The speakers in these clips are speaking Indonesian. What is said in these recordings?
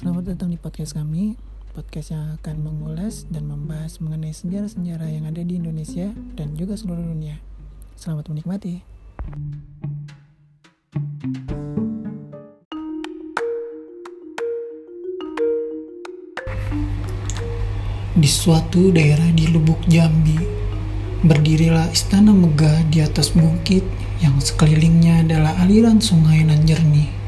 Selamat datang di podcast kami, podcast yang akan mengulas dan membahas mengenai sejarah-sejarah yang ada di Indonesia dan juga seluruh dunia. Selamat menikmati. Di suatu daerah di Lubuk Jambi, berdirilah istana megah di atas bukit yang sekelilingnya adalah aliran sungai nan jernih.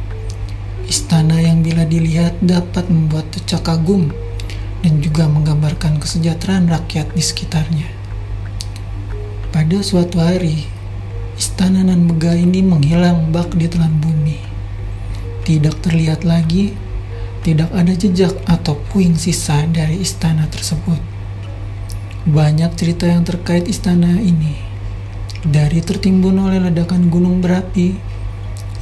Istana yang bila dilihat dapat membuat decak kagum dan juga menggambarkan kesejahteraan rakyat di sekitarnya. Pada suatu hari, istana nan megah ini menghilang bak di telan bumi. Tidak terlihat lagi, tidak ada jejak atau puing sisa dari istana tersebut. Banyak cerita yang terkait istana ini, dari tertimbun oleh ledakan gunung berapi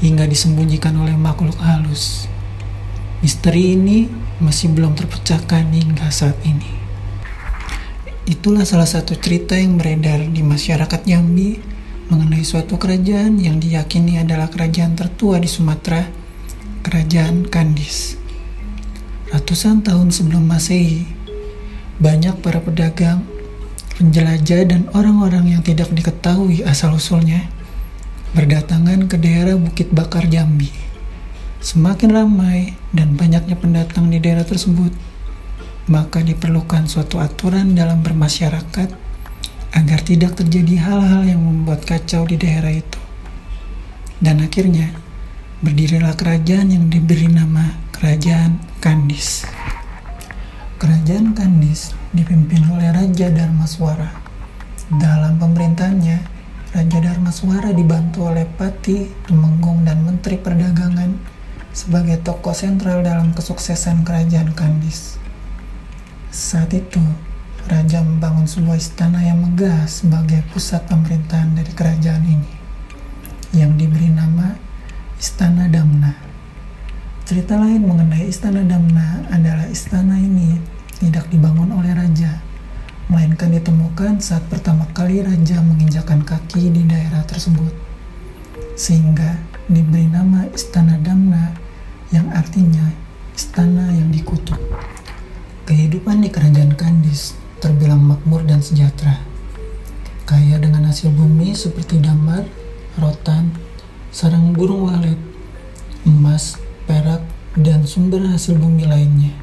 hingga disembunyikan oleh makhluk halus. Misteri ini masih belum terpecahkan hingga saat ini. Itulah salah satu cerita yang beredar di masyarakat Jambi mengenai suatu kerajaan yang diyakini adalah kerajaan tertua di Sumatera, Kerajaan Kandis. Ratusan tahun sebelum Masehi, banyak para pedagang, penjelajah, dan orang-orang yang tidak diketahui asal-usulnya berdatangan ke daerah Bukit Bakar Jambi. Semakin ramai dan banyaknya pendatang di daerah tersebut, maka diperlukan suatu aturan dalam bermasyarakat agar tidak terjadi hal-hal yang membuat kacau di daerah itu. Dan akhirnya, berdirilah kerajaan yang diberi nama Kerajaan Kandis. Kerajaan Kandis dipimpin oleh Raja Darmaswara. Dalam pemerintahannya, Raja Darmaswara dibantu oleh Pati, Tumenggung, dan Menteri Perdagangan sebagai tokoh sentral dalam kesuksesan Kerajaan Kandis. Saat itu, Raja membangun sebuah istana yang megah sebagai pusat pemerintahan dari kerajaan ini, yang diberi nama Istana Damna. Cerita lain mengenai Istana Damna adalah istana ini tidak dibangun oleh raja, melainkan ditemukan saat pertama kali raja menginjakan kaki di daerah tersebut. Sehingga diberi nama Istana Damna yang artinya istana yang dikutuk. Kehidupan di kerajaan Kandis terbilang makmur dan sejahtera. Kaya dengan hasil bumi seperti damar, rotan, sarang burung walet, emas, perak, dan sumber hasil bumi lainnya.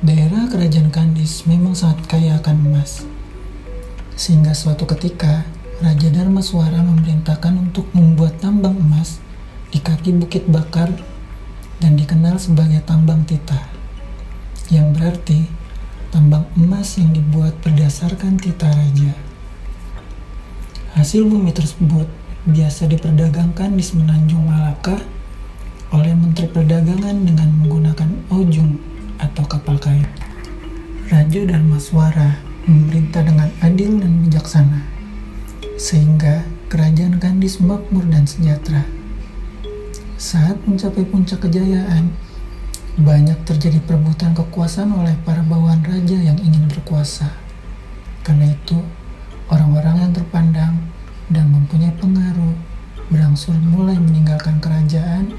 Daerah kerajaan Kandis memang sangat kaya akan emas. Sehingga suatu ketika, Raja Darmaswara memerintahkan untuk membuat tambang emas di kaki Bukit Bakar dan dikenal sebagai tambang titah. Yang berarti tambang emas yang dibuat berdasarkan titah raja. Hasil bumi tersebut biasa diperdagangkan di Semenanjung Malaka oleh Menteri Perdagangan dengan menggunakan ojung atau kapal kayu. Raja dan Maswara memerintah dengan adil dan bijaksana, sehingga kerajaan Kandis makmur dan sejahtera. Saat mencapai puncak kejayaan, banyak terjadi perebutan kekuasaan oleh para bawahan raja yang ingin berkuasa. Karena itu, orang-orang yang terpandang dan mempunyai pengaruh berangsur mulai meninggalkan kerajaan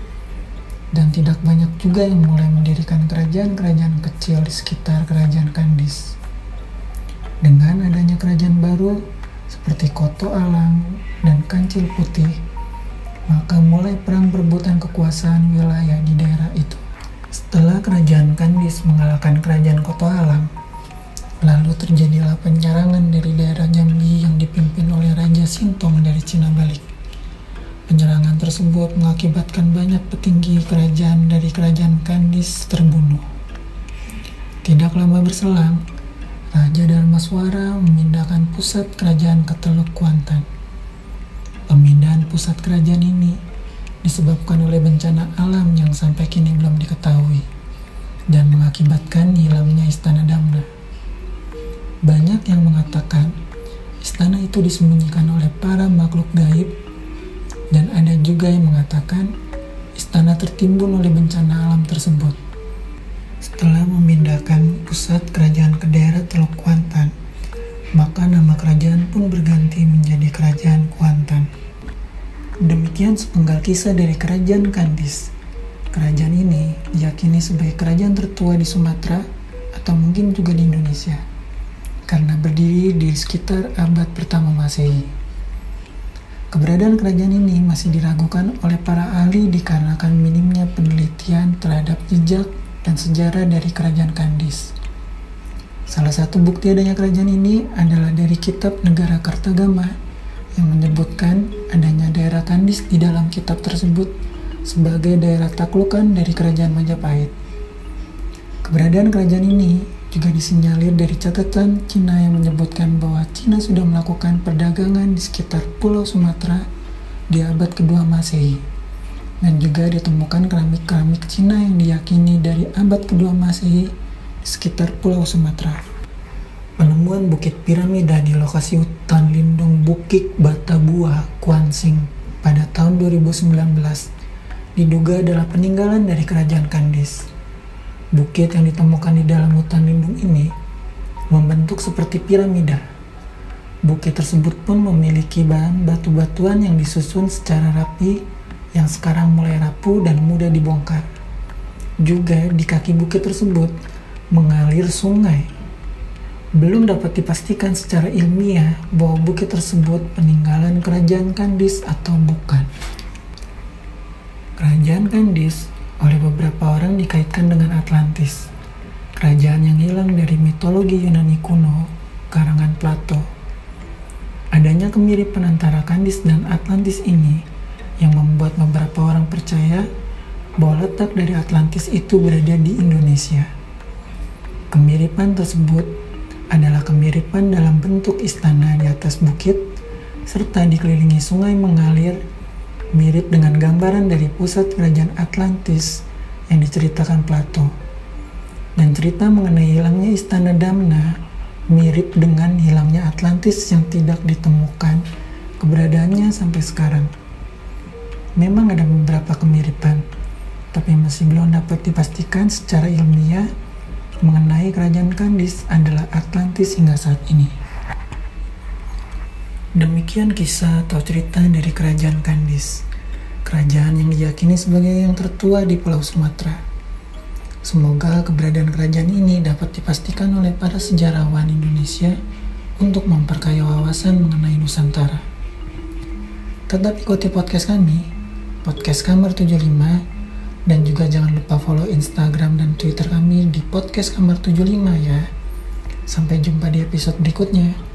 dan tidak banyak juga yang mulai mendirikan kerajaan-kerajaan kecil di sekitar kerajaan Kandis. Dengan adanya kerajaan baru seperti Koto Alang dan Kancil Putih, maka mulai perang perebutan kekuasaan wilayah di daerah itu. Setelah kerajaan Kandis mengalahkan kerajaan Koto Alang, lalu terjadilah penyerangan dari daerah Jambi yang dipimpin oleh Raja Sintong dari Cina Balik. Tersebut mengakibatkan banyak petinggi kerajaan dari kerajaan Kandis terbunuh. Tidak lama berselang, Raja Darmaswara memindahkan pusat kerajaan ke Teluk Kuantan. Pemindahan pusat kerajaan ini disebabkan oleh bencana alam yang sampai kini belum diketahui dan mengakibatkan hilangnya istana Damna. Banyak yang mengatakan istana itu disembunyikan oleh para makhluk gaib dan ada juga yang mengatakan istana tertimbun oleh bencana alam tersebut. Setelah memindahkan pusat kerajaan ke daerah Teluk Kuantan, maka nama kerajaan pun berganti menjadi Kerajaan Kuantan. Demikian sepenggal kisah dari Kerajaan Kandis. Kerajaan ini diyakini sebagai kerajaan tertua di Sumatera atau mungkin juga di Indonesia karena berdiri di sekitar abad pertama Masehi. Keberadaan kerajaan ini masih diragukan oleh para ahli dikarenakan minimnya penelitian terhadap jejak dan sejarah dari kerajaan Kandis. Salah satu bukti adanya kerajaan ini adalah dari kitab Negara Kartagama yang menyebutkan adanya daerah Kandis di dalam kitab tersebut sebagai daerah taklukan dari kerajaan Majapahit. Keberadaan kerajaan ini juga disinyalir dari catatan Cina yang menyebutkan bahwa Cina sudah melakukan perdagangan di sekitar Pulau Sumatera di abad kedua Masehi. Dan juga ditemukan keramik-keramik Cina yang diyakini dari abad kedua Masehi di sekitar Pulau Sumatera. Penemuan Bukit Piramida di lokasi hutan lindung Bukit Batabuah, Kuansing pada tahun 2019 diduga adalah peninggalan dari kerajaan Kandis. Bukit yang ditemukan di dalam hutan lindung ini membentuk seperti piramida. Bukit tersebut pun memiliki bahan batu-batuan yang disusun secara rapi yang sekarang mulai rapuh dan mudah dibongkar. Juga di kaki bukit tersebut mengalir sungai. Belum dapat dipastikan secara ilmiah bahwa bukit tersebut peninggalan kerajaan Kandis atau bukan. Kerajaan Kandis oleh beberapa orang dikaitkan dengan Atlantis, kerajaan yang hilang dari mitologi Yunani kuno, karangan Plato. Adanya kemiripan antara Kandis dan Atlantis ini yang membuat beberapa orang percaya bahwa letak dari Atlantis itu berada di Indonesia. Kemiripan tersebut adalah kemiripan dalam bentuk istana di atas bukit serta dikelilingi sungai mengalir mirip dengan gambaran dari pusat kerajaan Atlantis yang diceritakan Plato. Dan cerita mengenai hilangnya istana Damna mirip dengan hilangnya Atlantis yang tidak ditemukan keberadaannya sampai sekarang. Memang ada beberapa kemiripan, tapi masih belum dapat dipastikan secara ilmiah mengenai kerajaan Kandis adalah Atlantis hingga saat ini. Demikian kisah atau cerita dari kerajaan Kandis, kerajaan yang diyakini sebagai yang tertua di Pulau Sumatera. Semoga keberadaan kerajaan ini dapat dipastikan oleh para sejarawan Indonesia untuk memperkaya wawasan mengenai Nusantara. Tetap ikuti podcast kami, podcast Kamar 75, dan juga jangan lupa follow Instagram dan Twitter kami di podcast Kamar 75 ya. Sampai jumpa di episode berikutnya.